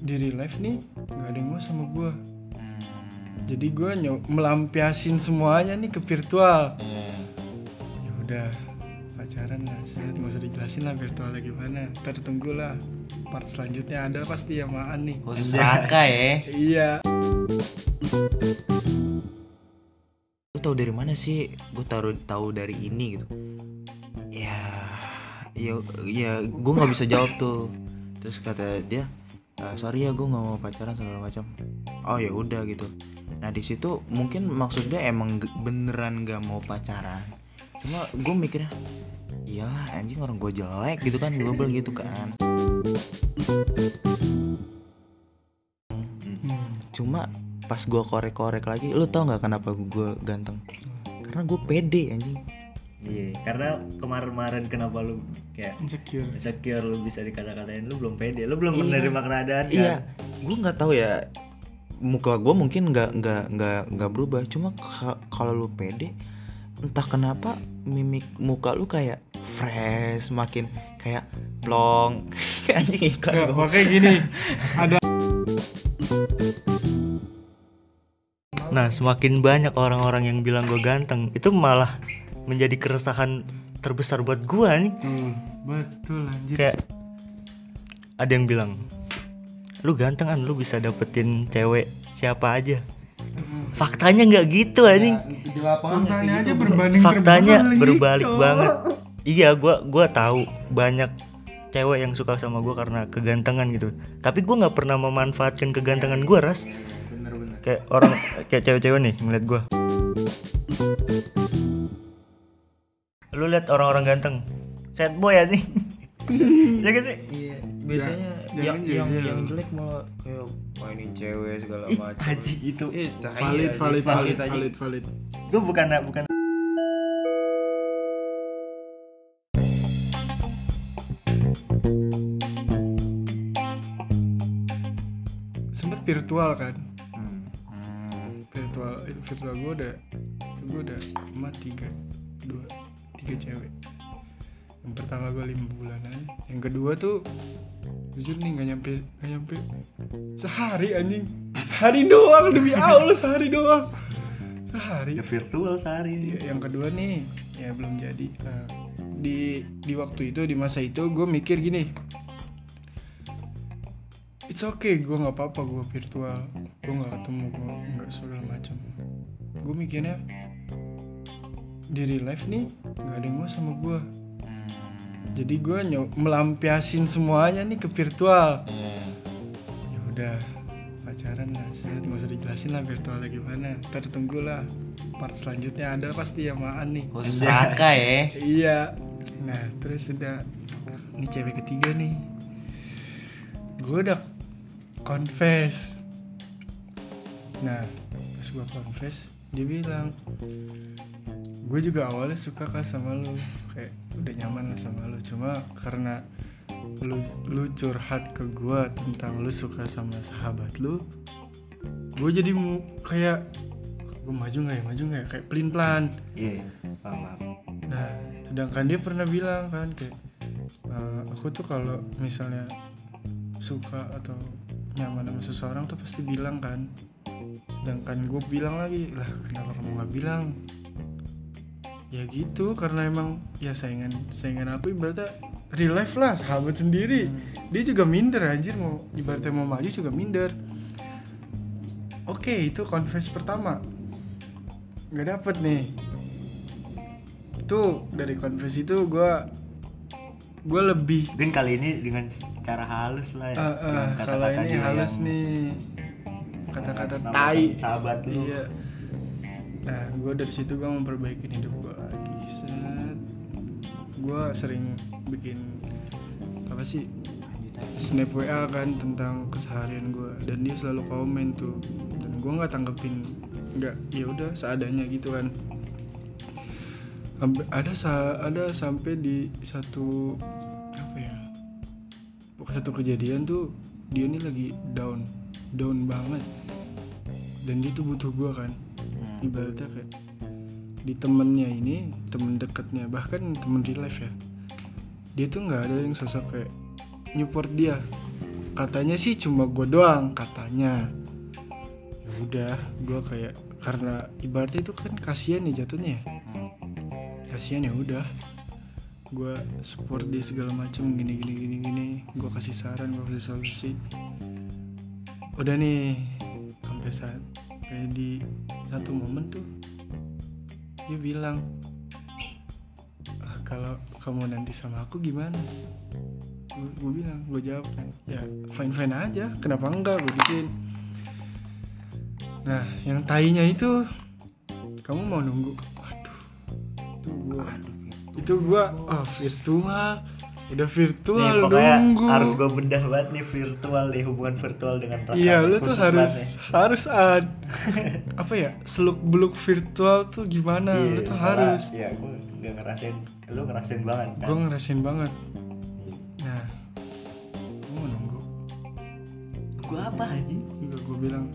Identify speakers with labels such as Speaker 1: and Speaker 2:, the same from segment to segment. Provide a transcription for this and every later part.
Speaker 1: di real life nih nggak ada yang mau sama gue
Speaker 2: Hmm.
Speaker 1: jadi gue melampiasin semuanya nih ke virtual
Speaker 2: Iya.
Speaker 1: ya udah pacaran lah saya nggak usah dijelasin lah virtualnya gimana ntar tunggulah part selanjutnya ada pasti yamaan nih
Speaker 2: Khusus Raka ya.
Speaker 1: iya
Speaker 2: Lu tahu dari mana sih? Gue taruh tahu dari ini gitu. Ya, ya, ya, gue nggak bisa jawab tuh. Terus kata dia, "Ah, sorry ya gue nggak mau pacaran segala macam. Oh ya udah gitu. Nah di situ mungkin maksudnya emang beneran gak mau pacaran. Cuma gue mikirnya, iyalah anjing orang gue jelek gitu kan, gue bilang gitu kan.
Speaker 1: Hmm.
Speaker 2: Cuma pas gue korek-korek lagi, lu tau nggak kenapa gue ganteng? Karena gue pede anjing.
Speaker 3: Iya, karena kemarin-kemarin kenapa lu kayak
Speaker 1: insecure
Speaker 3: insecure lu bisa dikata-katain lu belum pede, lu belum
Speaker 2: Iya.
Speaker 3: menerima keadaan kan?
Speaker 2: Iya, gue nggak tahu ya. Muka gue mungkin nggak nggak nggak nggak berubah. Cuma ka- kalau lu pede, entah kenapa mimik muka lu kayak fresh, makin kayak plong. Anjing iklan
Speaker 1: Nggak,
Speaker 2: gua.
Speaker 1: makanya gini ada
Speaker 3: Nah, semakin banyak orang-orang yang bilang gue ganteng, itu malah menjadi keresahan terbesar buat gua nih.
Speaker 1: betul betul anjir
Speaker 3: Kayak ada yang bilang, lu ganteng kan, lu bisa dapetin cewek siapa aja. Faktanya nggak gitu anjing.
Speaker 2: di lapangan
Speaker 1: Faktanya aja berbanding
Speaker 3: Faktanya
Speaker 1: terbalik,
Speaker 3: berbalik
Speaker 1: Cok.
Speaker 3: banget. Iya, gua gua tahu banyak cewek yang suka sama gua karena kegantengan gitu. Tapi gua nggak pernah memanfaatkan kegantengan gua, ras.
Speaker 2: Bener-bener.
Speaker 3: Kayak orang kayak cewek-cewek nih ngeliat gua. Lu lihat orang-orang ganteng, sad boy ya nih. ya gak sih?
Speaker 2: Iya, biasanya yang yang yang jelek malah kayak mainin cewek segala macam.
Speaker 3: haji itu.
Speaker 2: Eh, cahaya
Speaker 1: valid valid valid valid valid
Speaker 3: Gua bukan bukan
Speaker 1: sempet virtual kan
Speaker 2: Hmm. Hmm.
Speaker 1: virtual itu virtual gue udah itu gue udah sama tiga dua tiga cewek. Yang pertama gue lima bulanan. Yang kedua tuh jujur nih nggak nyampe nggak nyampe sehari anjing. Sehari doang demi allah sehari doang. Sehari.
Speaker 3: Ya virtual sehari.
Speaker 1: Iya, yang kedua nih ya belum jadi. Nah, di di waktu itu di masa itu gue mikir gini. It's okay gue nggak apa-apa gue virtual. Gue nggak ketemu gue nggak segala macam. Gue mikirnya di real life nih nggak ada yang mau sama gue jadi gue nyob melampiasin semuanya nih ke virtual.
Speaker 2: Iya.
Speaker 1: ya udah pacaran lah saya nggak usah dijelasin lah virtualnya gimana. Ntar tunggulah part selanjutnya ada pasti yamaan nih.
Speaker 2: Khusus Raka ya.
Speaker 1: iya. Nah terus udah. Ini cewek ketiga nih. Gue udah confess. Nah pas gue confess dia bilang gue juga awalnya suka kan sama lu kayak udah nyaman lah sama lu cuma karena lu lu curhat ke gue tentang lu suka sama sahabat lu gue jadi mu kayak gue maju nggak ya maju nggak ya kayak pelin pelan
Speaker 3: Iya, paham. paham.
Speaker 1: Nah, sedangkan dia pernah bilang kan kayak "Eh, aku tuh kalau misalnya suka atau nyaman sama seseorang tuh pasti bilang kan. Sedangkan gue bilang lagi, lah kenapa kamu nggak bilang? Ya gitu, karena emang ya saingan saingan aku ibaratnya real life lah, sahabat sendiri. Dia juga minder anjir mau ibaratnya mau maju juga minder. Oke, itu confess pertama. Nggak dapet nih itu dari konversi itu gue gue lebih
Speaker 3: Mungkin kali ini dengan cara halus lah ya.
Speaker 1: eh,
Speaker 3: dengan
Speaker 1: kalau
Speaker 3: kata-kata
Speaker 1: ini halus
Speaker 3: yang
Speaker 1: nih kata-kata tai
Speaker 3: sahabat lu.
Speaker 1: iya nah gue dari situ gue memperbaiki hidup gue gue sering bikin apa sih snap wa kan tentang keseharian gue dan dia selalu komen tuh. Dan gue nggak tanggepin nggak ya udah seadanya gitu kan. Ada sa ada sampai di satu apa ya pokoknya satu kejadian tuh dia ini lagi down down banget. Dan dia tuh butuh gue kan. Ibaratnya kayak di temennya ini temen dekatnya bahkan temen real life ya. Dia tuh nggak ada yang sosok kayak nyupport dia. Katanya sih cuma gue doang katanya. Ya udah gue kayak karena ibaratnya itu kan kasihan ya jatuhnya. Ya kasihan ya udah. Gue support di segala macam gini gini gini gini. Gue kasih saran gue kasih solusi. Udah nih sampai saat kayak di satu momen tuh dia bilang "Ah, kalau kamu nanti sama aku gimana? Gue bilang gue jawab kan ya fine fine aja kenapa enggak? Gue gituin nah yang tainya itu kamu mau nunggu? Waduh itu gua. Itu gua oh virtual udah virtual
Speaker 3: Nih, pokoknya
Speaker 1: nunggu
Speaker 3: harus gue bedah banget nih virtual nih hubungan virtual dengan pasangan
Speaker 1: iya lu tuh harus harus ad apa ya seluk beluk virtual tuh gimana?
Speaker 3: Iya,
Speaker 1: lu tuh harus.
Speaker 3: Iya, gue gak ngerasain, lu ngerasain banget kan?
Speaker 1: gue ngerasain banget. Nah gue mau nunggu.
Speaker 3: Gue apa aja?
Speaker 1: Enggak, gue bilang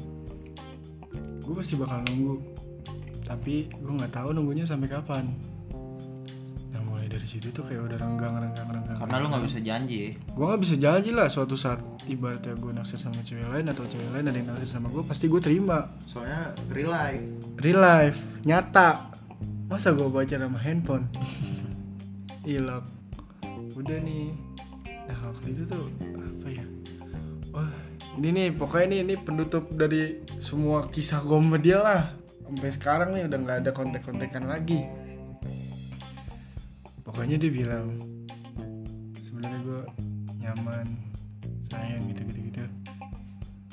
Speaker 1: gue pasti bakal nunggu. Tapi gue nggak tahu nunggunya sampai kapan dari situ tuh kayak udah renggang renggang renggang.
Speaker 2: Karena lu nggak bisa janji.
Speaker 1: Gue nggak bisa janji lah suatu saat ibaratnya gue naksir sama cewek lain atau cewek lain ada yang naksir sama gue pasti gue terima.
Speaker 2: Soalnya real life.
Speaker 1: real life nyata. Masa gue baca sama handphone? Ilok udah nih. Nah waktu itu tuh apa ya? Wah ini nih pokoknya ini ini penutup dari semua kisah gue sama dia lah. Sampai sekarang nih udah nggak ada kontek-kontekan lagi pokoknya dia bilang sebenarnya gue nyaman sayang gitu gitu gitu.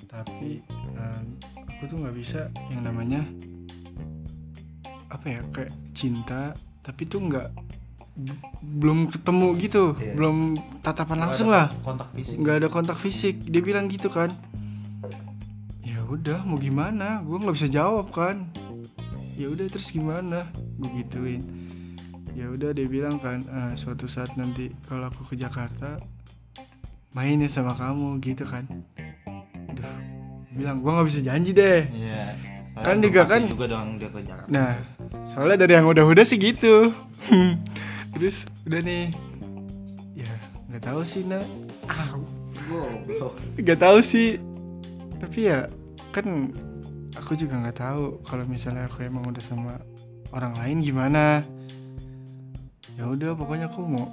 Speaker 1: Tapi eh, aku tuh nggak bisa yang namanya apa ya kayak cinta tapi tuh nggak belum ketemu gitu.
Speaker 3: Iya.
Speaker 1: belum tatapan langsung lah.
Speaker 2: Kontak fisik.
Speaker 1: nggak ada kontak fisik. Dia bilang gitu kan. Ya udah mau gimana? Gue nggak bisa jawab kan. Ya udah terus gimana? Gue gituin ya udah dia bilang kan "Eh, suatu saat nanti kalau aku ke Jakarta main ya sama kamu gitu kan Aduh, bilang gue nggak bisa janji deh
Speaker 2: Iya.
Speaker 1: Kan juga kan-
Speaker 2: juga dong dia ke Jakarta.
Speaker 1: Nah, soalnya dari yang udah-udah sih gitu. Terus udah nih, ya nggak tahu sih nak. Ah, nggak tahu sih. Tapi ya kan aku juga nggak tahu kalau misalnya aku emang udah sama orang lain gimana. Ya udah pokoknya aku mau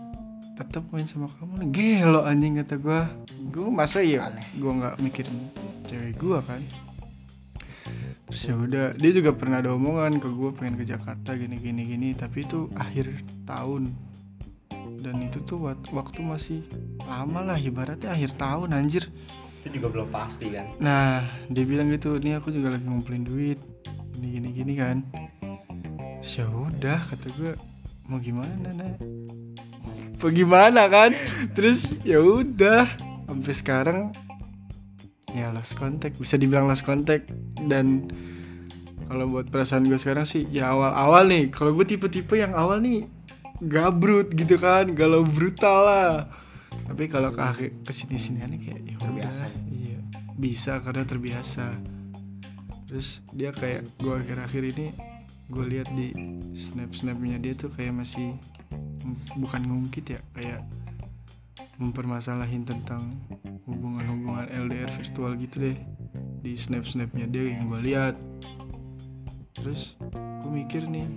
Speaker 1: tetap main sama kamu nih. Gelo anjing kata gua. Gua masa ya gua nggak mikirin cewek gua kan. Terus ya udah, dia juga pernah ada omongan ke gue pengen ke Jakarta gini gini gini, tapi itu akhir tahun dan itu tuh wak- waktu masih lama lah ibaratnya akhir tahun anjir.
Speaker 3: Itu juga belum pasti kan?
Speaker 1: Nah dia bilang gitu, ini aku juga lagi ngumpulin duit gini gini gini kan. Ya udah kata gue mau gimana nah? Mau gimana kan? Terus ya udah. Sampai sekarang ya lost contact. Bisa dibilang lost contact. Dan kalau buat perasaan gue sekarang sih ya awal-awal nih. Kalau gue tipe-tipe yang awal nih gabrut gitu kan. Galau brutal lah. Tapi kalau ke akhir ke sini sini aneh kayak ya udah.
Speaker 2: Terbiasa ya?
Speaker 1: iya. Bisa karena terbiasa. Terus dia kayak gue akhir-akhir ini gue lihat di snap snapnya dia tuh kayak masih bukan ngungkit ya kayak mempermasalahin tentang hubungan-hubungan LDR virtual gitu deh. Di snap-snapnya dia yang gue lihat. Terus gue mikir nih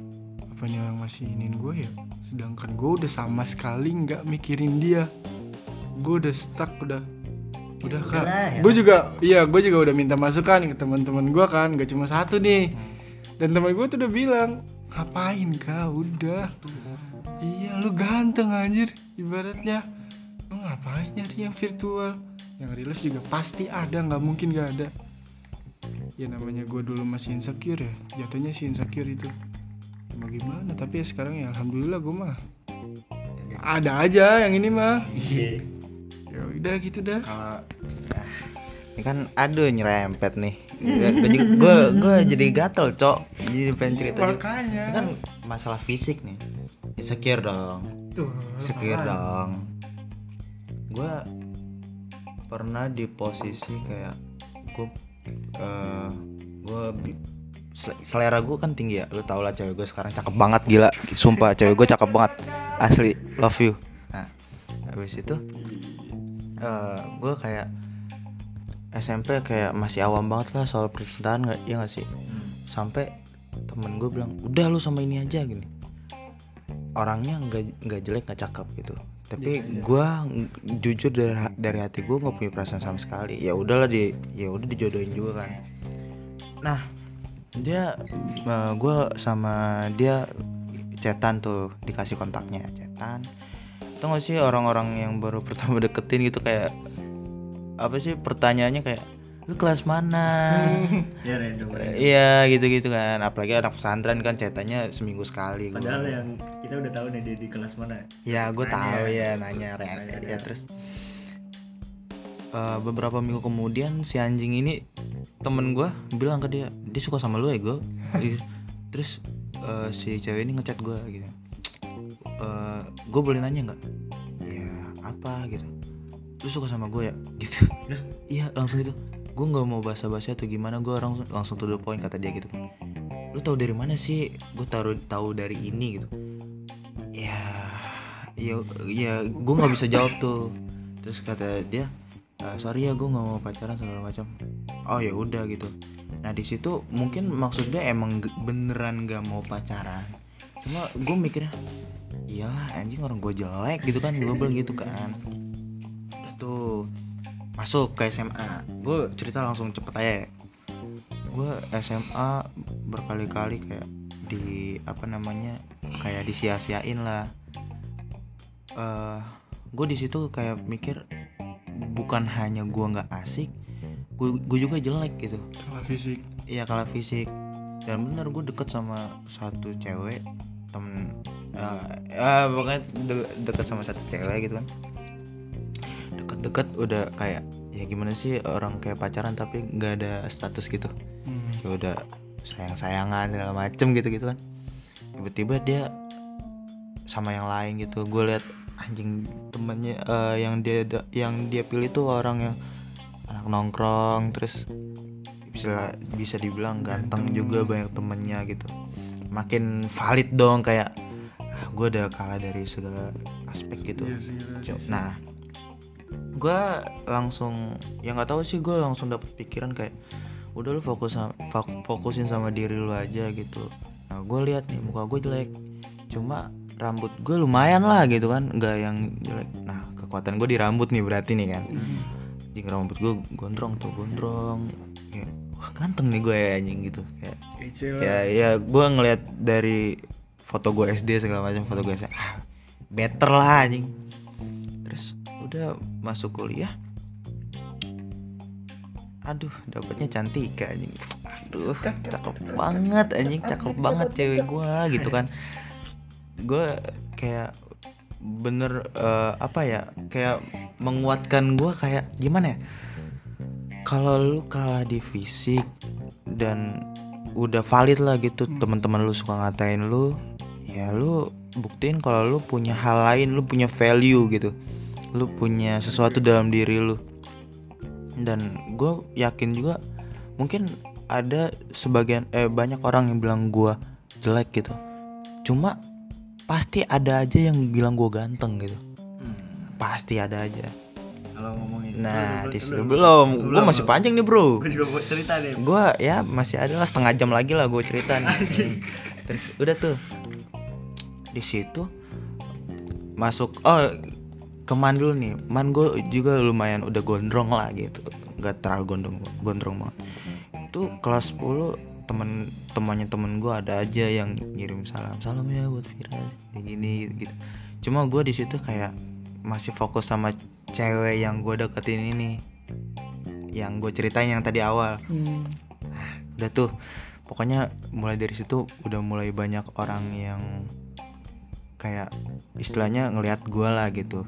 Speaker 1: apa nih orang masih ingin gue ya? Sedangkan gue udah sama sekali nggak mikirin dia. Gue udah stuck udah udah kak.
Speaker 3: Ya.
Speaker 1: gue juga iya gue juga udah minta masukan ke teman-teman gue kan gak cuma satu nih dan teman gue tuh udah bilang ngapain kak? Udah. Iya lu ganteng anjir ibaratnya. Lu ngapain nyari yang virtual? Yang real life juga pasti ada nggak mungkin gak ada. Ya namanya gue dulu masih insecure ya jatuhnya sih insecure itu. Mau gimana? Tapi ya sekarang ya alhamdulillah gue mah ada aja yang ini mah.
Speaker 3: Iya.
Speaker 1: ya udah gitu dah.
Speaker 2: Kalau ini kan aduh nyerempet nih. Gue gue jadi gatel, Cok. Jadi pengen cerita
Speaker 1: makanya
Speaker 2: Ini kan masalah fisik nih. Insecure dong. Insecure
Speaker 1: apaan?
Speaker 2: dong. Gue pernah di posisi kayak gue eh gue selera gue kan tinggi ya lu tau lah cewek gue sekarang cakep banget gila sumpah cewek gue cakep banget asli love you nah habis itu eh gue kayak SMP kayak masih awam banget lah soal percintaan nggak ya nggak sih? Sampai temen gue bilang udah lu sama ini aja gini. Orangnya nggak nggak jelek nggak cakep gitu. Tapi gue jujur dari dari hati gue nggak punya perasaan sama sekali. Ya udahlah di ya udah dijodohin juga kan. Nah dia gue sama dia chatan tuh dikasih kontaknya chatan tau gak sih orang-orang yang baru pertama deketin gitu kayak apa sih pertanyaannya kayak lu kelas mana?
Speaker 3: Ya random
Speaker 2: iya gitu-gitu kan. Apalagi anak pesantren kan cetannya seminggu sekali. Gua.
Speaker 3: padahal yang kita udah tahu nih dia di kelas mana.
Speaker 2: Ya gue tahu ya nanya Ren. Ya terus. Eh, beberapa minggu kemudian si anjing ini temen gue bilang ke dia dia suka sama lu ya gue terus eh, si cewek ini ngechat gue gitu. Gue boleh nanya nggak? Ya apa? gitu lu suka sama gue ya? Gitu. Iya langsung itu. Gue nggak mau basa-basi atau gimana gue langsung langsung to the point kata dia gitu kan. Lu tahu dari mana sih? Gue taruh tahu dari ini gitu. Ya ya ya gue nggak bisa jawab tuh. Terus kata dia "Ah, sorry ya gue nggak mau pacaran segala macam. Oh ya udah gitu. Nah di situ mungkin maksudnya emang beneran gak mau pacaran. Cuma gue mikirnya iyalah anjing orang gue jelek gitu kan. Gue bilang gitu kan. tuh masuk ke SMA gue cerita langsung cepet aja ya. gue SMA berkali-kali kayak di apa namanya kayak disia-siain lah. Eh gue di situ kayak mikir bukan hanya gue nggak asik gue juga jelek gitu.
Speaker 1: Kalau fisik.
Speaker 2: Iya kalah fisik. Dan bener gue deket sama satu cewek temen eh ya pokoknya de- deket sama satu cewek gitu kan deket-deket udah kayak ya gimana sih orang kayak pacaran tapi nggak ada status gitu.
Speaker 1: Hmm.
Speaker 2: ya udah sayang sayangan segala macem gitu gitu kan. Tiba-tiba dia sama yang lain gitu. Gue lihat anjing temennya eh, yang dia yang dia pilih tuh orang yang anak nongkrong terus bisa bisa dibilang ganteng juga banyak temennya gitu. Makin valid dong kayak ah, gue udah kalah dari segala aspek gitu.
Speaker 1: Iya iya
Speaker 2: nah gue langsung yang nggak tahu sih gue langsung dapet pikiran kayak udah lu fokus sama, fok- fokusin sama diri lu aja gitu. Nah gue lihat nih muka gue jelek. Cuma rambut gue lumayan lah gitu kan. Nggak yang jelek. Nah kekuatan gue di rambut nih berarti nih kan. Jika rambut gue gondrong tuh gondrong. Kayak wah ganteng nih gue ya anjing gitu. Kayak ya ya gue ngeliat dari foto gue SD segala macam foto gue SMA ah, better lah anjing udah masuk kuliah. Aduh dapetnya cantik anjing. Aduh cakep banget anjing. Cakep banget cewek gue gitu kan. Gue kayak bener eh, apa ya kayak menguatkan gue kayak gimana ya? Kalau lu kalah di fisik dan udah valid lah gitu teman-teman lu suka ngatain lu ya lu buktiin kalau lu punya hal lain lu punya value gitu lu punya sesuatu dalam diri lu. Dan gue yakin juga mungkin ada sebagian eh banyak orang yang bilang gue jelek gitu. Cuma pasti ada aja yang bilang gue ganteng gitu. Pasti ada aja.
Speaker 3: Kalau ngomongin
Speaker 2: nah di situ belum. gue masih panjang nih bro.
Speaker 3: Gue juga mau cerita deh
Speaker 2: gue ya masih ada lah setengah jam lagi lah gue cerita nih. Terus udah tuh. Di situ masuk oh ke man dulu nih. Man gue juga lumayan udah gondrong lah gitu. Nggak terlalu gondrong gondrong banget. Itu kelas 10 temen temannya temen gue ada aja yang ngirim salam. Salam ya buat kayak gini gitu. Cuma gue di situ kayak masih fokus sama cewek yang gue deketin ini. Yang gue ceritain yang tadi awal. Udah tuh pokoknya mulai dari situ udah mulai banyak orang yang kayak istilahnya ngelihat gue lah gitu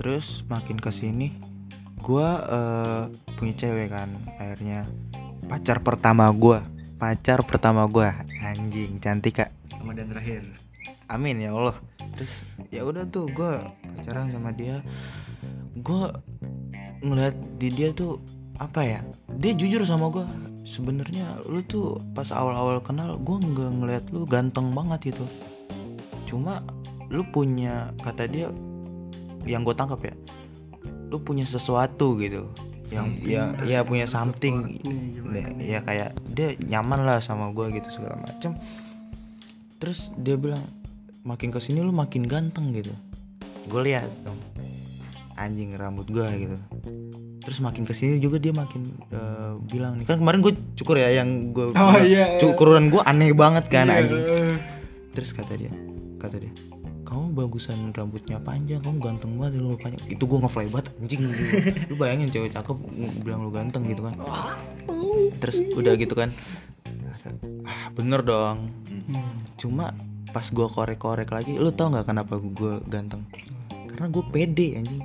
Speaker 2: terus makin ke sini gue eh, punya cewek kan akhirnya. Pacar pertama gue pacar pertama gue anjing cantik kak.
Speaker 3: Sama dan terakhir.
Speaker 2: Amin ya Allah. Terus ya udah tuh gue pacaran sama dia. Gue ngeliat di dia tuh apa ya dia jujur sama gue sebenarnya lu tuh pas awal-awal kenal gue nggak ngeliat lu ganteng banget gitu. Cuma lu punya kata dia yang gue tangkap ya lu punya sesuatu gitu yang ya ya punya something. ya, ya kayak dia nyaman lah sama gue gitu segala macem. Terus dia bilang makin ke sini lu makin ganteng gitu. Gue lihat dong anjing rambut gue gitu. Terus makin ke sini juga dia makin eh, bilang nih. Kan kemarin gue cukur ya yang gue
Speaker 1: Oh, iya, iya.
Speaker 2: cukuran gue aneh banget kan
Speaker 1: Iya,
Speaker 2: anjing. Terus kata dia kata dia bagusan rambutnya panjang kamu ganteng banget lu panjang itu gue ngefly banget anjing. Gitu. lu bayangin cewek cakep bilang lu ganteng gitu kan. Terus udah gitu kan. Ah bener dong.
Speaker 1: Hmm.
Speaker 2: cuma pas gue korek-korek lagi lu tau nggak kenapa gue ganteng? Karena gue pede anjing.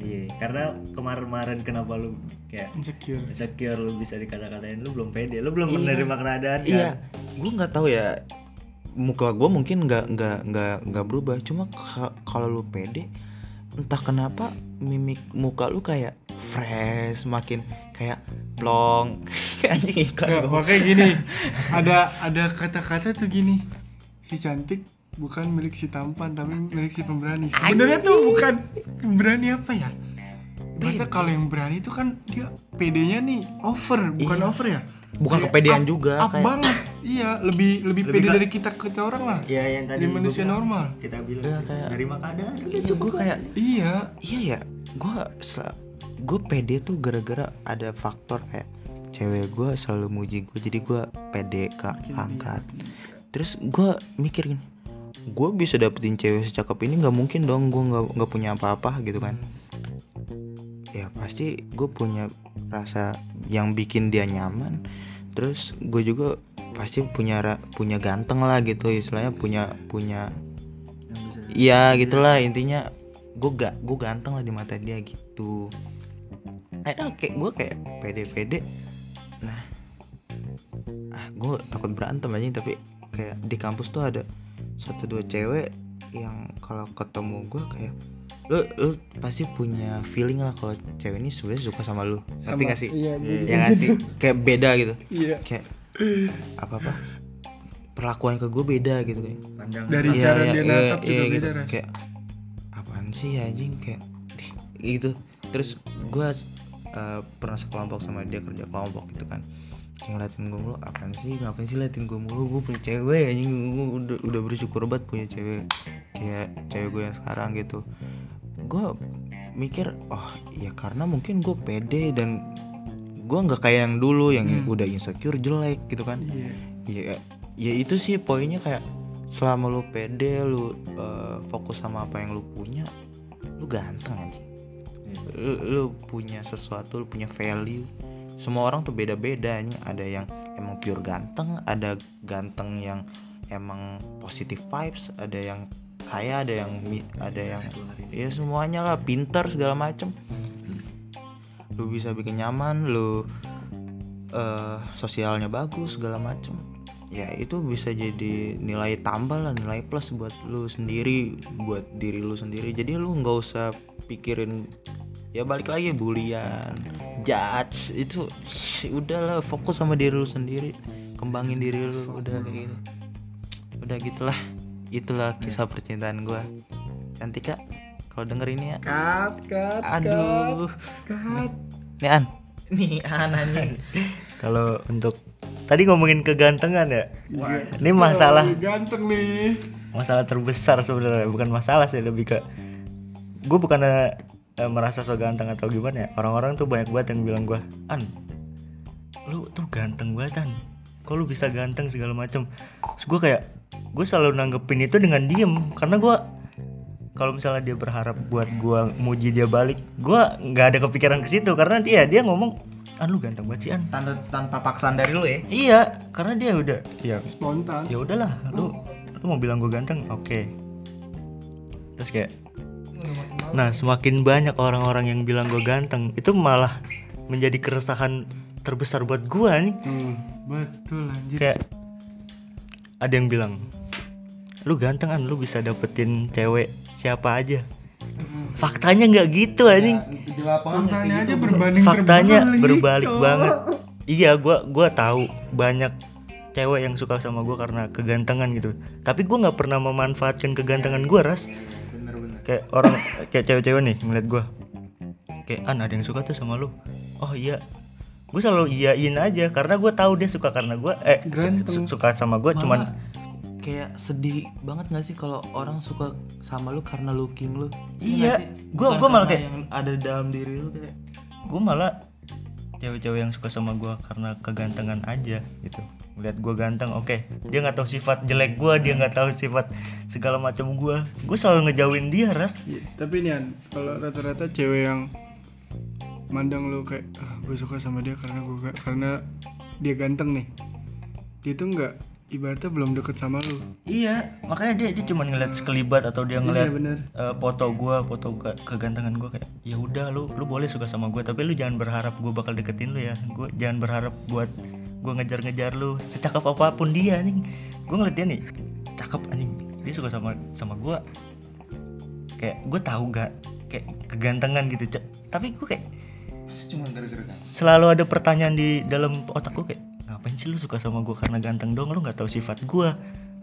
Speaker 3: Iya karena kemarin-kemarin kenapa lu kayak
Speaker 1: insecure.
Speaker 3: insecure lu bisa dikata-katain lu belum pede lu belum
Speaker 2: Iya.
Speaker 3: menerima keadaan
Speaker 2: iya.
Speaker 3: kan?
Speaker 2: Gue nggak tahu ya muka gue mungkin nggak nggak nggak nggak berubah. Cuma ka- kalau lu pede entah kenapa mimik muka lu kayak fresh makin kayak plong. Anjing iklan
Speaker 1: Nggak,
Speaker 2: gua.
Speaker 1: makanya gini ada ada kata-kata tuh gini si cantik bukan milik si tampan tapi milik si pemberani. Sebenarnya tuh bukan pemberani apa ya? Berarti kalau yang berani itu kan dia PD-nya nih over bukan
Speaker 2: Iya.
Speaker 1: over ya?
Speaker 2: Bukan
Speaker 1: Kayak
Speaker 2: kepedean
Speaker 1: up-
Speaker 2: juga,
Speaker 1: up
Speaker 2: kayak-
Speaker 1: banget iya lebih lebih,
Speaker 3: Lebih
Speaker 1: pede
Speaker 3: ke-
Speaker 1: dari kita kita orang lah.
Speaker 3: Iya yang tadi
Speaker 1: manusia
Speaker 3: bilang.
Speaker 1: normal.
Speaker 3: kita bilang
Speaker 2: Iya, kayak-
Speaker 3: nerima keadaan
Speaker 2: itu gue kayak
Speaker 1: iya.
Speaker 2: Iya ya gue gue pede tuh gara-gara ada faktor kayak cewek gue selalu muji gue jadi gue pede ke angkat. Terus gue mikir gini gue bisa dapetin cewek secakep ini nggak mungkin dong gue nggak nggak punya apa-apa gitu kan. Ya pasti gue punya rasa yang bikin dia nyaman terus gue juga pasti punya punya ganteng lah gitu istilahnya punya punya Iya gitulah intinya gue gak gue ganteng lah di mata dia gitu. Ada kayak gue kayak pede-pede. Nah, ah gue takut berantem aja tapi kayak di kampus tuh ada satu dua cewek yang kalau ketemu gue kayak lu lu pasti punya feeling lah kalau cewek ini sebenarnya suka sama lu. Ngerti gak sih?
Speaker 1: iya
Speaker 2: Ya gak sih? Kayak beda gitu.
Speaker 1: iya.
Speaker 2: Kayak apa apa perlakuan ke gue beda gitu kayak.
Speaker 3: Pandangan
Speaker 1: Dari cara dia
Speaker 2: iya,
Speaker 1: natap juga
Speaker 2: iya,
Speaker 1: beda
Speaker 2: gitu.
Speaker 1: Ras.
Speaker 2: kayak apaan sih anjing? Kayak gitu. Terus gue pernah sekelompok sama dia kerja kelompok gitu kan. Yang ngeliatin gue mulu apaan sih? Ngapain sih liatin gue mulu? Gue punya cewek anjing. Gue udah udah bersyukur banget punya cewek. Kayak cewek gue yang sekarang gitu gue mikir oh ya karena mungkin gue pede dan gue nggak kayak yang dulu yang
Speaker 1: Hmm.
Speaker 2: udah insecure jelek gitu kan.
Speaker 1: Iya.
Speaker 2: Ya ya itu sih poinnya kayak selama lu pede lu eh, fokus sama apa yang lu punya lu ganteng anjing. Lu, lu punya sesuatu lu punya value. Semua orang tuh beda-beda nih ada yang emang pure ganteng ada ganteng yang emang positive vibes ada yang kaya ada yang ada yang ya semuanya lah pintar segala macem. Lu bisa bikin nyaman lu eh sosialnya bagus segala macem. Ya itu bisa jadi nilai tambah lah nilai plus buat lu sendiri buat diri lu sendiri. Jadi lu nggak usah pikirin ya balik lagi bulian judge itu udahlah fokus sama diri lu sendiri. Kembangin diri lu udah kayak gitu. Udah gitulah itulah kisah percintaan gua. Cantik kak kalau denger ini ya
Speaker 1: cut cut
Speaker 2: aduh.
Speaker 1: cut.
Speaker 2: Nih an. Nih an anjing.
Speaker 3: Kalau untuk tadi ngomongin kegantengan ya?
Speaker 1: Iya.
Speaker 3: ini masalah
Speaker 1: Wah, ganteng nih.
Speaker 3: masalah terbesar sebenarnya bukan masalah sih lebih ke gue bukan eh, merasa so ganteng atau gimana ya? Orang-orang tuh banyak banget yang bilang gue an lu tuh ganteng banget an. Kok lu bisa ganteng segala macem? Terus gue kayak gue selalu nanggepin itu dengan diem karena gue kalau misalnya dia berharap buat gue muji dia balik gue nggak ada kepikiran ke situ karena dia dia ngomong an lu ganteng banget sih an.
Speaker 2: Tanpa tanpa paksaan dari lu ya?
Speaker 3: Iya karena dia udah ya
Speaker 1: spontan.
Speaker 3: ya udahlah lu lu mau bilang gue ganteng oke. Terus kayak nah semakin banyak orang-orang yang bilang gue ganteng itu malah menjadi keresahan terbesar buat gue nih
Speaker 1: tuh betul anjir.
Speaker 3: Kayak ada yang bilang lu ganteng kan lu bisa dapetin cewek siapa aja. Faktanya nggak gitu anjing.
Speaker 2: di lapangan
Speaker 1: faktanya aja berbanding
Speaker 3: faktanya
Speaker 1: terbalik,
Speaker 3: berbalik
Speaker 1: Cok.
Speaker 3: banget. Iya gua gua tahu banyak cewek yang suka sama gua karena kegantengan gitu. Tapi gua nggak pernah memanfaatkan kegantengan gua ras.
Speaker 2: Bener-bener
Speaker 3: kayak orang kayak cewek-cewek nih ngeliat gua. Kayak an ada yang suka tuh sama lu? Oh iya gue selalu iyain aja karena gue tahu dia suka karena gue eh su- suka sama gue cuman
Speaker 2: kayak sedih banget gak sih kalau orang suka sama lu karena looking lu?
Speaker 3: Iya, gua-
Speaker 2: Bukan
Speaker 3: gua malah kayak-
Speaker 2: yang ada dalam diri lu kayak.
Speaker 3: Gue malah cewek-cewek yang suka sama gue karena kegantengan aja gitu. Lihat gue ganteng oke. Dia nggak tahu sifat jelek gue dia nggak tahu sifat segala macam gue gue selalu ngejauhin dia ras.
Speaker 1: Iya, tapi nih kalau rata-rata cewek yang mandang lu kayak ah, gue suka sama dia karena gue karena dia ganteng nih. Dia tuh nggak ibaratnya belum deket sama lu.
Speaker 3: Iya makanya dia dia cuma ngeliat sekelibat atau dia ngeliat
Speaker 1: iya bener.
Speaker 3: eh, foto gue foto ke- kegantengan gue kayak ya udah lu lu boleh suka sama gue tapi lu jangan berharap gue bakal deketin lu ya. Gue jangan berharap buat gue ngejar-ngejar lu secakap apa pun dia anjing. Gue ngeliat dia nih cakep anjing. Dia suka sama sama gue kayak gue tahu gak kayak kegantengan gitu Cak. tapi gue kayak
Speaker 2: cuma gara-gara
Speaker 3: selalu ada pertanyaan di dalam otak gue kayak ngapain sih lu suka sama gue karena ganteng dong lu nggak tahu sifat gue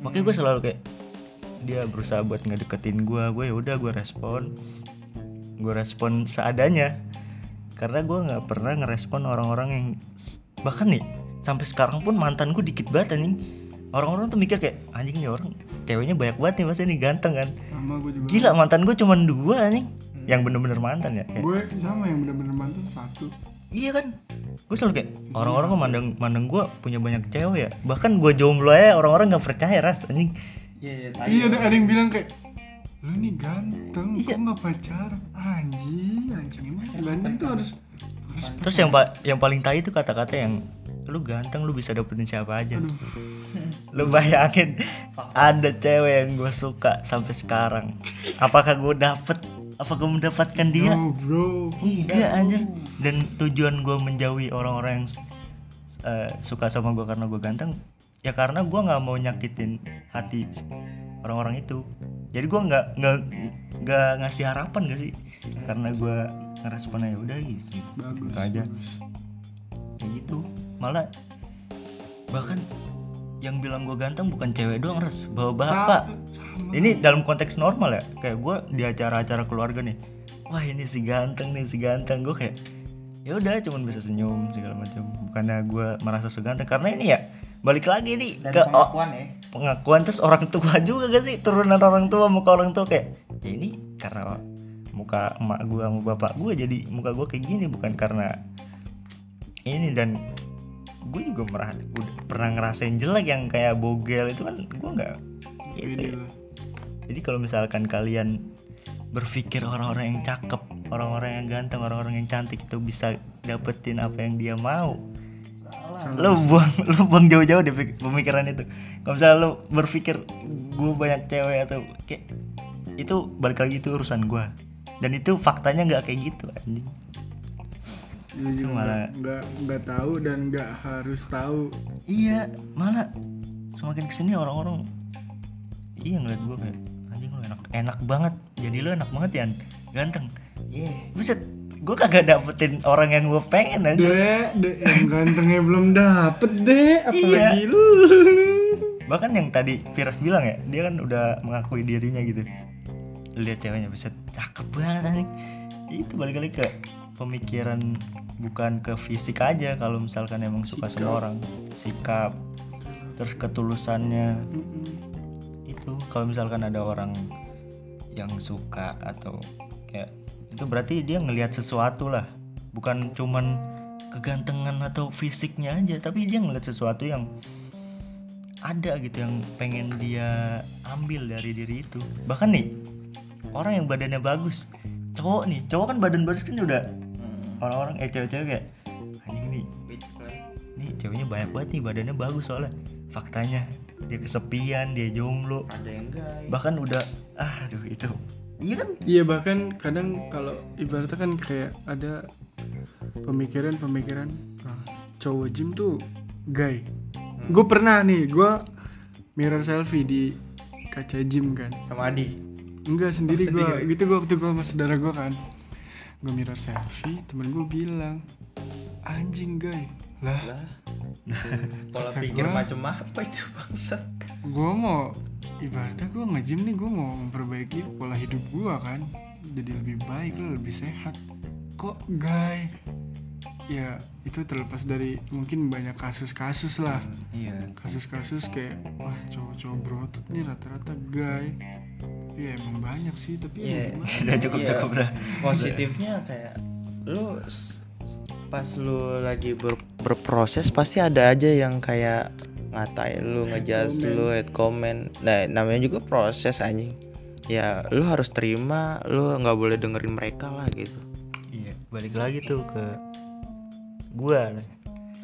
Speaker 3: makanya gue selalu kayak dia berusaha buat ngedeketin gue gue ya udah gue respon. Gue respon seadanya. Karena gue nggak pernah ngerespon orang-orang yang bahkan nih sampai sekarang pun mantan gue dikit banget anjing. Orang-orang tuh mikir kayak anjing nih orang ceweknya banyak banget nih masa ini ganteng kan.
Speaker 1: Sama gue juga.
Speaker 3: Gila mantan gue cuma dua anjing yang bener-bener mantan ya kayak
Speaker 1: gue sama yang bener-bener mantan satu
Speaker 3: Iya kan, gue selalu kayak orang-orang kan mandang mandang gue punya banyak cewek ya. Bahkan gue jomblo ya orang-orang nggak percaya ras anjing.
Speaker 2: iya iya
Speaker 1: iya ada, ada yang bilang kayak lu nih ganteng
Speaker 3: Iya.
Speaker 1: kok nggak pacaran anjing anjing emang ganteng tuh harus harus
Speaker 3: Terus yang pa- yang paling tai itu kata-kata yang lu ganteng lu bisa dapetin siapa aja.
Speaker 1: aduh
Speaker 3: Lu bayangin ada cewek yang gue suka sampai sekarang. Apakah gue dapet? Apakah gue mendapatkan dia?
Speaker 1: no bro
Speaker 3: anjir. Dan tujuan gue menjauhi orang-orang yang eh, suka sama gue karena gue ganteng, ya karena gue nggak mau nyakitin hati orang-orang itu. Jadi gue nggak nggak nggak ngasih harapan gak sih? Karena gue ngerespon ya udah gitu.
Speaker 1: bagus
Speaker 3: Gitu aja.
Speaker 1: bagus.
Speaker 3: Kayak gitu. Malah bahkan yang bilang gue ganteng bukan cewek doang res, bawa bapak.
Speaker 1: sama
Speaker 3: Ini dalam konteks normal ya, kayak gue di acara-acara keluarga nih. Wah ini si ganteng nih si ganteng. Gue kayak ya udah cuman bisa senyum segala macam. Bukannya gue merasa seganteng. Karena ini ya balik lagi nih ke o-
Speaker 2: ya.
Speaker 3: pengakuan terus orang tua juga gak sih? Turunan orang tua muka orang tua kayak ya ini karena muka emak gue sama bapak gue jadi muka gue kayak gini bukan karena ini. Dan gue juga merah udah pernah ngerasain jelek yang kayak bogel itu kan gue nggak gitu ya. jadi kalau misalkan kalian berpikir orang-orang yang cakep orang-orang yang ganteng orang-orang yang cantik itu bisa dapetin apa yang dia mau lu buang lu buang jauh-jauh deh pemikiran itu. Kalau misalnya lu berpikir gue banyak cewek atau kayak itu balik lagi itu urusan gue dan itu faktanya nggak kayak gitu anjing
Speaker 1: Gue juga
Speaker 3: Malah-
Speaker 1: nggak- nggak tahu dan nggak harus tahu.
Speaker 3: Iya malah semakin ke sini orang-orang iya ngeliat gue kayak anjing lu enak enak banget. Jadi lu enak banget ya ganteng.
Speaker 2: Iya.
Speaker 3: Buset gue kagak dapetin orang yang gue pengen aja
Speaker 1: dek yang gantengnya belum dapet dek. Apalagi
Speaker 3: Iya.
Speaker 1: lu.
Speaker 3: Bahkan yang tadi Firas bilang ya dia kan udah mengakui dirinya gitu. Lihat ceweknya bisa cakep banget anjing. Itu balik lagi ke pemikiran bukan ke fisik aja kalau misalkan emang suka sama orang. Sikap terus ketulusannya. Itu kalau misalkan ada orang yang suka atau kayak itu berarti dia ngelihat sesuatu lah. Bukan cuman kegantengan atau fisiknya aja tapi dia ngelihat sesuatu yang ada gitu yang pengen dia ambil dari diri itu. Bahkan nih orang yang badannya bagus cowok nih cowok kan badan bagus kan udah orang-orang eh cewek-cewek kayak anjing nih nih ceweknya banyak banget nih badannya bagus soalnya. Faktanya dia kesepian dia jomblo.
Speaker 2: Ada yang enggak.
Speaker 3: Bahkan udah ah aduh itu. Iya kan?
Speaker 1: Iya bahkan kadang kalau ibaratnya kan kayak ada pemikiran-pemikiran ah, cowok gym tuh gay. Gue pernah nih, gue mirror selfie di kaca gym kan.
Speaker 2: sama Adi?
Speaker 1: Enggak sendiri gue, gitu gue waktu gue sama saudara gue kan. Gue mirror selfie, temen gue bilang anjing gay. Lah,
Speaker 2: lah. Pola
Speaker 1: Kata
Speaker 2: pikir
Speaker 1: gua-
Speaker 2: macam apa itu bangsa
Speaker 1: gue mau ibaratnya gue nge-gym nih gue mau memperbaiki pola hidup gue kan jadi lebih baik lah lebih sehat. Kok guy? Ya itu terlepas dari mungkin banyak kasus-kasus lah.
Speaker 3: Iya.
Speaker 1: Kasus-kasus kayak wah cowok-cowok berotot nih rata-rata guy ya emang banyak sih tapi ya
Speaker 2: Iya.
Speaker 1: gimana?
Speaker 3: udah cukup
Speaker 2: Iya.
Speaker 3: cukup dah
Speaker 2: positifnya kayak lu pas lu lagi ber- berproses pasti ada aja yang kayak ngatain lu ngejudge
Speaker 1: comment.
Speaker 2: lu head comment nah namanya juga proses anjing ya lu harus terima lu nggak boleh dengerin mereka lah gitu
Speaker 3: iya balik lagi tuh ke gua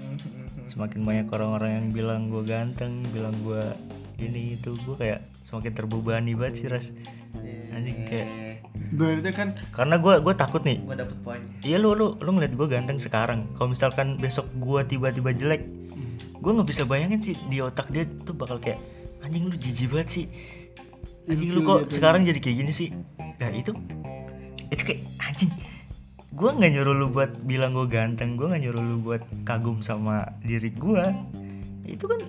Speaker 3: semakin banyak orang-orang yang bilang gua ganteng bilang gua ini itu gua kayak semakin terbebani banget sih ras anjing kayak
Speaker 1: berarti kan
Speaker 3: karena gua gua takut nih
Speaker 2: gua dapet poinnya
Speaker 3: Iya lu lu lu ngeliat gue ganteng sekarang. Kalau misalkan besok gua tiba-tiba jelek, gue nggak bisa bayangin sih di otak dia tuh bakal kayak anjing lu jijik banget sih. Anjing lu kok
Speaker 1: gitu.
Speaker 3: sekarang jadi kayak gini sih? Nah itu itu kayak anjing. Gue nggak nyuruh lu buat bilang gue ganteng, gue nggak nyuruh lu buat kagum sama diri gue. Itu kan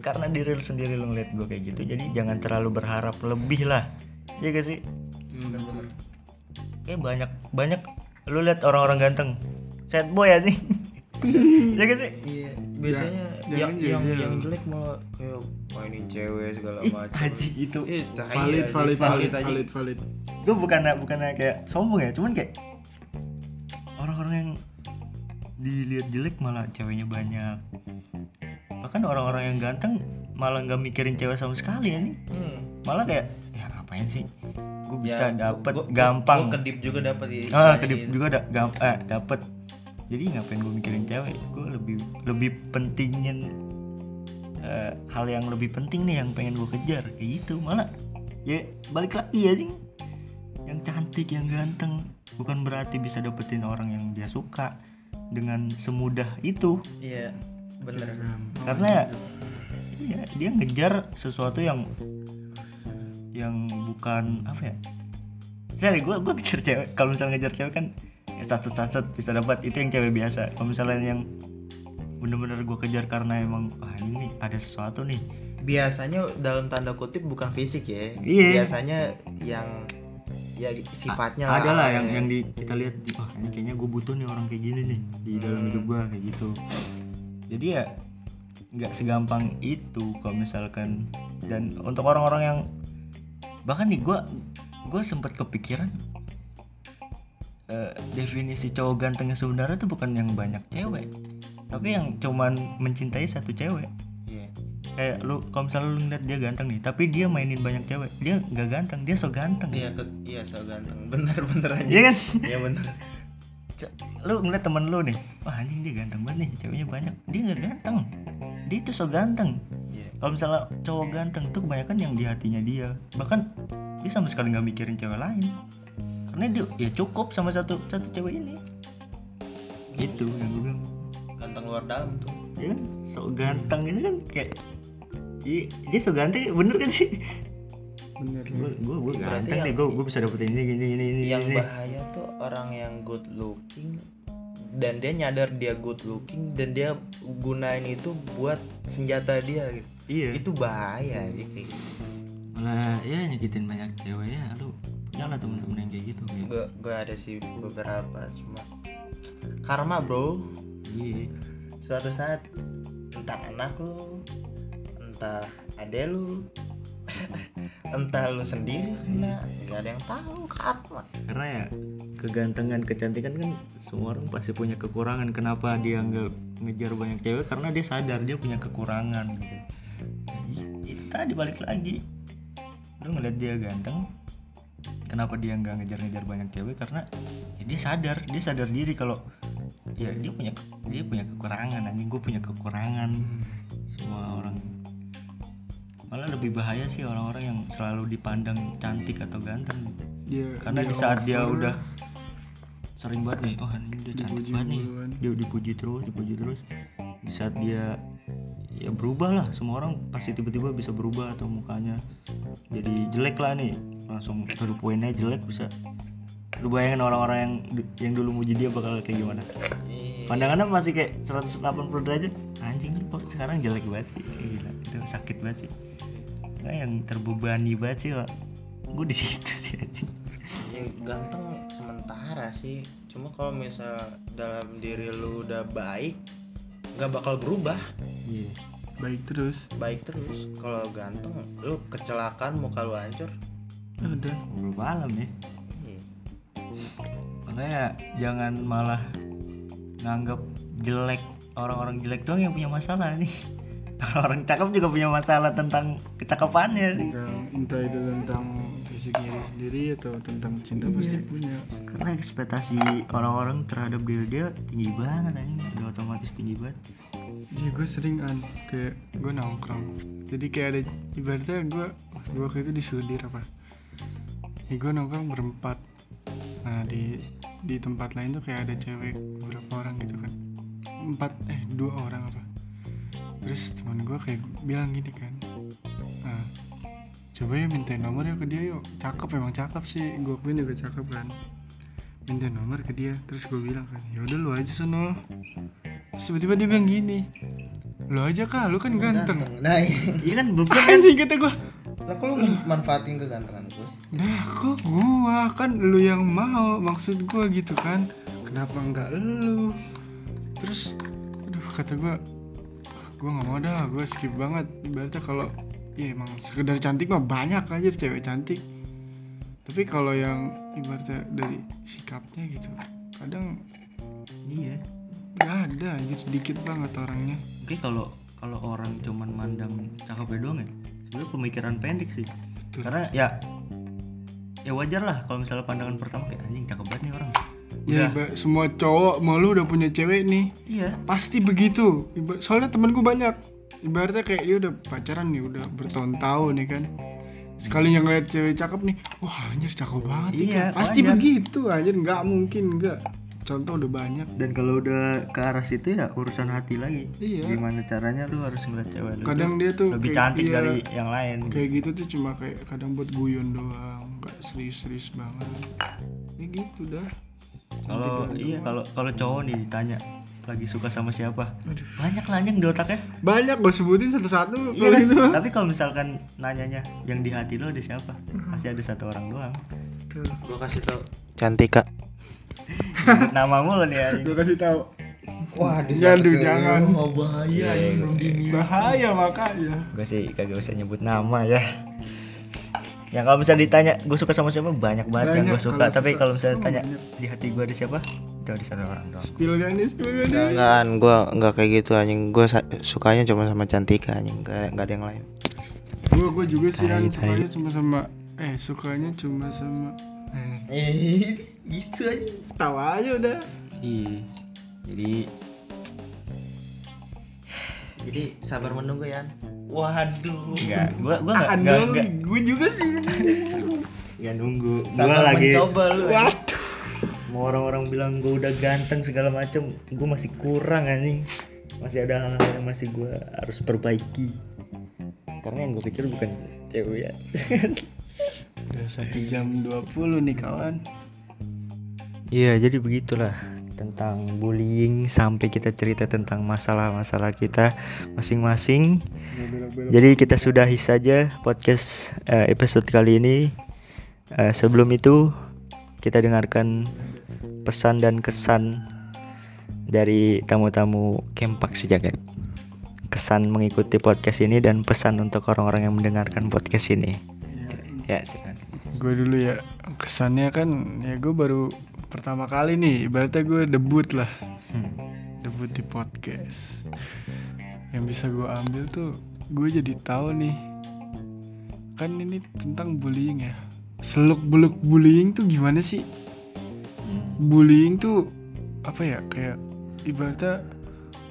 Speaker 3: karena diri lu sendiri lu ngeliat gue kayak gitu, jadi jangan terlalu berharap lebih lah. Ya gak sih? kayak banyak banyak lu lihat orang-orang ganteng. Sad boy aja ya gak sih?
Speaker 2: Iya. Biasanya
Speaker 1: Ya,
Speaker 2: yang yang yang jelek malah kayak mainin cewek segala macam.
Speaker 3: haji itu
Speaker 2: cahaya
Speaker 1: valid valid valid
Speaker 2: aja.
Speaker 1: valid valid.
Speaker 3: Gue bukan bukannya kayak sombong ya cuman kayak orang-orang yang dilihat jelek malah ceweknya banyak bahkan orang-orang yang ganteng malah nggak mikirin cewek sama sekali ya nih.
Speaker 2: Hmm.
Speaker 3: malah kayak ya ngapain sih? Gue bisa
Speaker 2: Ya,
Speaker 3: dapet
Speaker 2: gua- gua-
Speaker 3: gampang.
Speaker 2: gua kedip juga dapet ya
Speaker 3: ah kedip
Speaker 2: gitu.
Speaker 3: juga ada gam eh, dapet. Jadi ngapain gue mikirin cewek? Gue lebih lebih pentingin eh, hal yang lebih penting nih yang pengen gue kejar kayak gitu. Malah ya balik lagi ya sih yang cantik yang ganteng bukan berarti bisa dapetin orang yang dia suka dengan semudah itu.
Speaker 2: Iya bener.
Speaker 3: Karena ya iya, dia ngejar sesuatu yang yang bukan apa ya? Sorry, gue gue ngejar cewek kalau misalnya ngejar cewek kan ya satu satu bisa dapat. Itu yang cewek biasa. Kalau misalnya yang bener-bener gue kejar karena emang wah ini nih ada sesuatu nih.
Speaker 2: Biasanya dalam tanda kutip bukan fisik ya.
Speaker 3: Iya.
Speaker 2: biasanya yang ya sifatnya
Speaker 3: ada lah yang
Speaker 2: ya.
Speaker 3: yang di kita lihat wah ini kayaknya gue butuh nih orang kayak gini nih di dalam hidup gue kayak gitu jadi ya nggak segampang itu kalau misalkan dan untuk orang-orang yang bahkan nih gue gue sempat kepikiran eh, definisi cowok ganteng yang sebenarnya tuh bukan yang banyak cewek tapi yang cuman mencintai satu cewek.
Speaker 2: Iya.
Speaker 3: kayak lu kalau misalnya lu ngeliat dia ganteng nih tapi dia mainin banyak cewek dia nggak ganteng dia so ganteng.
Speaker 2: Iya ke, iya so ganteng. Bener bener aja.
Speaker 3: Iya kan?
Speaker 2: iya bener
Speaker 3: lu ngeliat temen lu nih wah anjing dia ganteng banget nih ceweknya banyak. Dia nggak ganteng. Dia itu so ganteng.
Speaker 2: Iya.
Speaker 3: kalau misalnya cowok ganteng tuh kebanyakan yang di hatinya dia. Bahkan dia sama sekali nggak mikirin cewek lain. Karena dia ya cukup sama satu satu cewek ini. Itu yang gue bilang.
Speaker 2: Ganteng luar dalam tuh.
Speaker 3: Ya kan so ganteng ini kan kayak Iya, dia so ganteng bener kan sih
Speaker 1: bener
Speaker 3: gue gue gue
Speaker 2: Berarti
Speaker 3: ganteng
Speaker 2: yang-
Speaker 3: nih gue gue bisa dapetin ini gini ini ini
Speaker 2: yang
Speaker 3: ini.
Speaker 2: bahaya tuh orang yang good looking dan dia nyadar dia good looking dan dia gunain itu buat senjata dia gitu.
Speaker 3: Iya.
Speaker 2: Itu bahaya sih kayak gitu.
Speaker 3: Malah ya nyakitin banyak cewek ya lu punya lah temen-temen yang kayak gitu kayak.
Speaker 2: Gue gue ada sih beberapa cuma karma bro.
Speaker 3: Iya.
Speaker 2: Suatu saat entah anak lu entah ade lu entah lu sendiri kena nggak ada yang tahu kapan
Speaker 3: karena ya kegantengan kecantikan kan semua orang pasti punya kekurangan. Kenapa dia nggak ngejar banyak cewek? Karena dia sadar dia punya kekurangan gitu. Nah, itu tadi balik lagi. Lu ngeliat dia ganteng kenapa dia nggak ngejar-ngejar banyak cewek? Karena ya dia sadar dia sadar diri kalau ya dia punya dia punya kekurangan anjing. Gue punya kekurangan. Orang malah lebih bahaya sih orang-orang yang selalu dipandang cantik atau ganteng
Speaker 1: dia
Speaker 3: karena
Speaker 1: dia
Speaker 3: di saat dia udah sering banget nih oh ini dia cantik
Speaker 1: Dipuji
Speaker 3: banget nih.
Speaker 1: duluan.
Speaker 3: dia dipuji terus dipuji terus. Di saat dia ya berubah lah semua orang pasti tiba-tiba bisa berubah atau mukanya jadi jelek lah nih. Langsung point aja jelek bisa. Lu bayangin orang-orang yang yang dulu muji dia bakal kayak gimana?
Speaker 2: Iya.
Speaker 3: pandangannya masih kayak 180 derajat. Anjing kok sekarang jelek banget sih? Gila itu sakit banget sih Nggak yang terbebani banget sih gue di situ sih anjing.
Speaker 2: Ya ya ganteng sementara sih. Cuma kalau misal dalam diri lu udah baik nggak bakal berubah.
Speaker 3: Iya.
Speaker 1: Baik terus.
Speaker 2: Baik terus. Kalau ganteng lu kecelakaan muka lu hancur.
Speaker 1: Ya udah.
Speaker 3: Belum malam ya.
Speaker 2: Iya.
Speaker 3: makanya jangan malah nganggap jelek orang-orang jelek doang yang punya masalah nih orang cakep juga punya masalah tentang kecakapannya sih.
Speaker 1: Tentang entah itu tentang fisiknya dia sendiri atau tentang cinta pasti punya.
Speaker 3: Karena ekspektasi orang-orang terhadap diri dia tinggi banget anjing. Udah otomatis tinggi banget.
Speaker 1: Iya gue sering an kayak gue nongkrong. Jadi kayak ada ibaratnya gue gue waktu itu di Sudir apa? Ya gue nongkrong berempat. Nah di di tempat lain tuh kayak ada cewek beberapa orang gitu kan. Empat eh dua orang apa terus teman gue kayak bilang gini kan "Ah, coba ya minta nomor ya ke dia yuk. Cakep emang cakep sih. Gue akuin juga cakep kan. Minta nomor ke dia. Terus gue bilang kan ya udah lu aja sono. Tiba-tiba dia bilang gini lu aja kah? Lu kan ganteng.
Speaker 2: nah iya.
Speaker 3: Iya kan belum
Speaker 1: anjing kata gue
Speaker 2: lah kok lu manfaatin kegantengan gue sih?
Speaker 1: Dah kok gua? Kan lu yang mau maksud gua gitu kan. Kenapa enggak lu? Terus aduh kata gua gua nggak mau dah gua skip banget. Ibaratnya kalau ya emang sekedar cantik mah banyak aja cewek cantik. Tapi kalau yang ibaratnya dari sikapnya gitu kadang
Speaker 3: iya.
Speaker 1: nggak ada aja sedikit banget orangnya.
Speaker 3: Oke kalau kalau orang cuman mandang cakepnya doang ya sebenarnya pemikiran pendek sih.
Speaker 1: Betul.
Speaker 3: karena ya ya wajar lah kalau misalnya pandangan pertama kayak anjing cakep banget nih orang
Speaker 1: ya iba- semua cowok mau lu udah punya cewek nih.
Speaker 3: Iya.
Speaker 1: Pasti begitu. Iba- soalnya temanku banyak. Ibaratnya kayak dia udah pacaran nih udah bertahun-tahun nih kan. Sekali yang ngeliat cewek cakep nih wah anjir cakep banget
Speaker 3: Iya,
Speaker 1: kan. pasti
Speaker 3: wajar.
Speaker 1: begitu anjir nggak mungkin nggak. Contoh udah banyak.
Speaker 3: Dan kalau udah ke arah situ ya urusan hati lagi.
Speaker 1: Iya.
Speaker 3: gimana caranya lu harus ngeliat cewek lu?
Speaker 1: Kadang dia tuh
Speaker 3: lebih
Speaker 1: kayak-
Speaker 3: cantik
Speaker 1: iya,
Speaker 3: dari yang lain.
Speaker 1: kayak gitu tuh cuma kayak kadang buat guyon doang. Nggak serius-serius banget. Ya gitu dah
Speaker 3: kalau iya kalau kalau cowok nih ditanya lagi suka sama siapa?
Speaker 1: Aduh.
Speaker 3: banyak lah anjing di otaknya.
Speaker 1: Banyak gue sebutin satu-satu
Speaker 3: Iya kan?
Speaker 1: gitu.
Speaker 3: Tapi kalau misalkan nanyanya yang di hati lo ada siapa? Pasti ada satu orang doang.
Speaker 1: Tuh.
Speaker 2: gue kasih tau. Cantika.
Speaker 3: Nama mulu nih anjing.
Speaker 1: Gue kasih tahu
Speaker 2: wah
Speaker 1: Jangan, jangan.
Speaker 2: oh, bahaya anjing belum dimiliki
Speaker 1: bahaya makanya.
Speaker 3: Gue sih kagak usah nyebut nama ya yang kalau misalnya ditanya gue suka sama siapa banyak banget yang
Speaker 1: Banyak,
Speaker 3: gue suka
Speaker 1: kalau
Speaker 3: tapi kalau misalnya
Speaker 1: semua
Speaker 3: ditanya
Speaker 1: banyak.
Speaker 3: di hati gue ada siapa itu ada satu orang doang
Speaker 1: spill kan nih spill kan nih
Speaker 2: Jangan, gue nggak kayak gitu anjing. Gue sukanya cuma sama Cantika anjing, nggak ada yang lain.
Speaker 1: gue gue juga sih yang
Speaker 3: tai.
Speaker 1: sukanya cuma sama eh sukanya cuma sama eh,
Speaker 2: Eh, gitu anjing.
Speaker 1: tahu aja udah
Speaker 3: iya jadi
Speaker 2: Jadi sabar menunggu ya. Waduh.
Speaker 3: enggak gue gue enggak enggak enggak.
Speaker 1: gue juga sih.
Speaker 3: Enggak nunggu.
Speaker 2: Sabar
Speaker 3: lagi
Speaker 2: mencoba lu.
Speaker 1: waduh.
Speaker 3: Mau orang-orang bilang gue udah ganteng segala macem gue masih kurang anjing. Masih ada hal-hal yang masih gue harus perbaiki. Karena yang gue pikir bukan cewek ya.
Speaker 1: Udah satu jam 20 nih kawan.
Speaker 3: Iya jadi begitulah tentang bullying sampai kita cerita tentang masalah-masalah kita masing-masing. Jadi kita sudahi saja podcast eh, episode kali ini. Eh, sebelum itu kita dengarkan pesan dan kesan dari tamu-tamu Kempak Sejagat. Kesan mengikuti podcast ini dan pesan untuk orang-orang yang mendengarkan podcast ini. Ya, silakan.
Speaker 1: gue dulu ya kesannya kan ya gue baru pertama kali nih ibaratnya gue debut lah.
Speaker 3: Hmm.
Speaker 1: debut di podcast. Yang bisa gue ambil tuh gue jadi tahu nih. Kan ini tentang bullying ya. Seluk beluk bullying tuh gimana sih? Bullying tuh apa ya? Kayak ibaratnya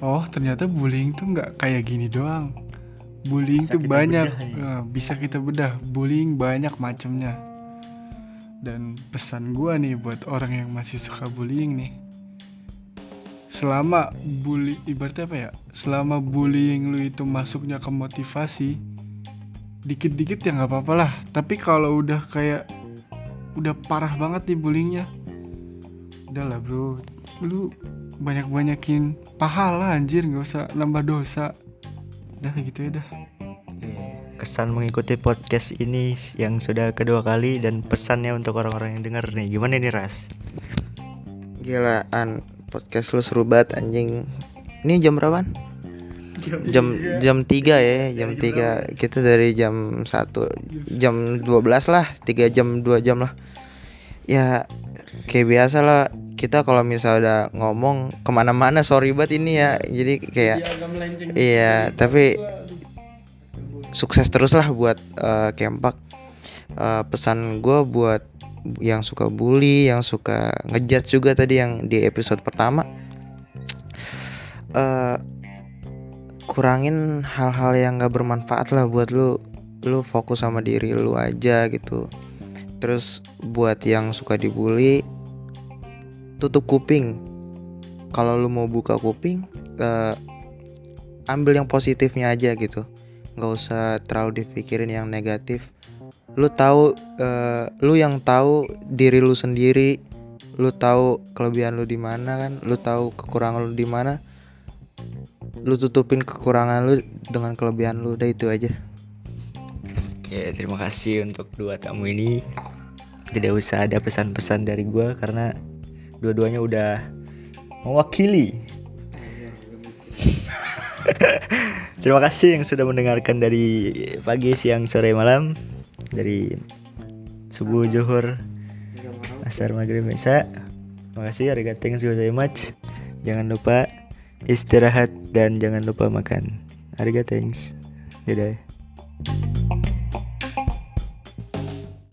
Speaker 1: oh ternyata bullying tuh nggak kayak gini doang. Bullying
Speaker 3: Bisa
Speaker 1: tuh banyak.
Speaker 3: bedah ya.
Speaker 1: Eh, bisa kita bedah. Bullying banyak macamnya dan pesan gua nih buat orang yang masih suka bullying nih. Selama bully ibaratnya apa ya? Selama bullying lu itu masuknya ke motivasi dikit-dikit ya nggak apa-apa lah. Tapi kalau udah kayak udah parah banget nih bullyingnya udahlah bro. Lu banyak-banyakin pahala anjir. Nggak usah nambah dosa. Udah gitu ya dah
Speaker 3: kesan mengikuti podcast ini yang sudah kedua kali dan pesannya untuk orang-orang yang dengar nih gimana nih Ras?
Speaker 2: Gilaan podcast lu seru banget anjing. Ini jam berapaan? Jam jam 3 ya, jam 3. Kita dari jam 1 jam 12 lah, 3 jam 2 jam lah. Ya kayak biasa lah kita kalau misalnya udah ngomong ke mana-mana sorry banget ini ya jadi kayak iya tapi sukses terus lah buat eh, Kempak. Eh, pesan gue buat yang suka bully yang suka ngejudge juga tadi yang di episode pertama. Eh kurangin hal-hal yang gak bermanfaat lah buat lu. Lu fokus sama diri lu aja gitu. Terus buat yang suka dibully tutup kuping. Kalau lu mau buka kuping eh, ambil yang positifnya aja gitu nggak usah terlalu dipikirin yang negatif. Lu tahu eh, lu yang tahu diri lu sendiri. Lu tahu kelebihan lu di mana kan? Lu tahu kekurangan lu di mana? Lu tutupin kekurangan lu dengan kelebihan lu udah itu aja.
Speaker 3: Oke, terima kasih untuk dua tamu ini. Tidak usah ada pesan-pesan dari gua karena dua-duanya udah mewakili. terima kasih yang sudah mendengarkan dari pagi, siang, sore, malam, dari subuh, zuhur, asar, maghrib, isya. Terima kasih, harga thanks very much. Jangan lupa istirahat dan jangan lupa makan. Harga thanks. Dadah.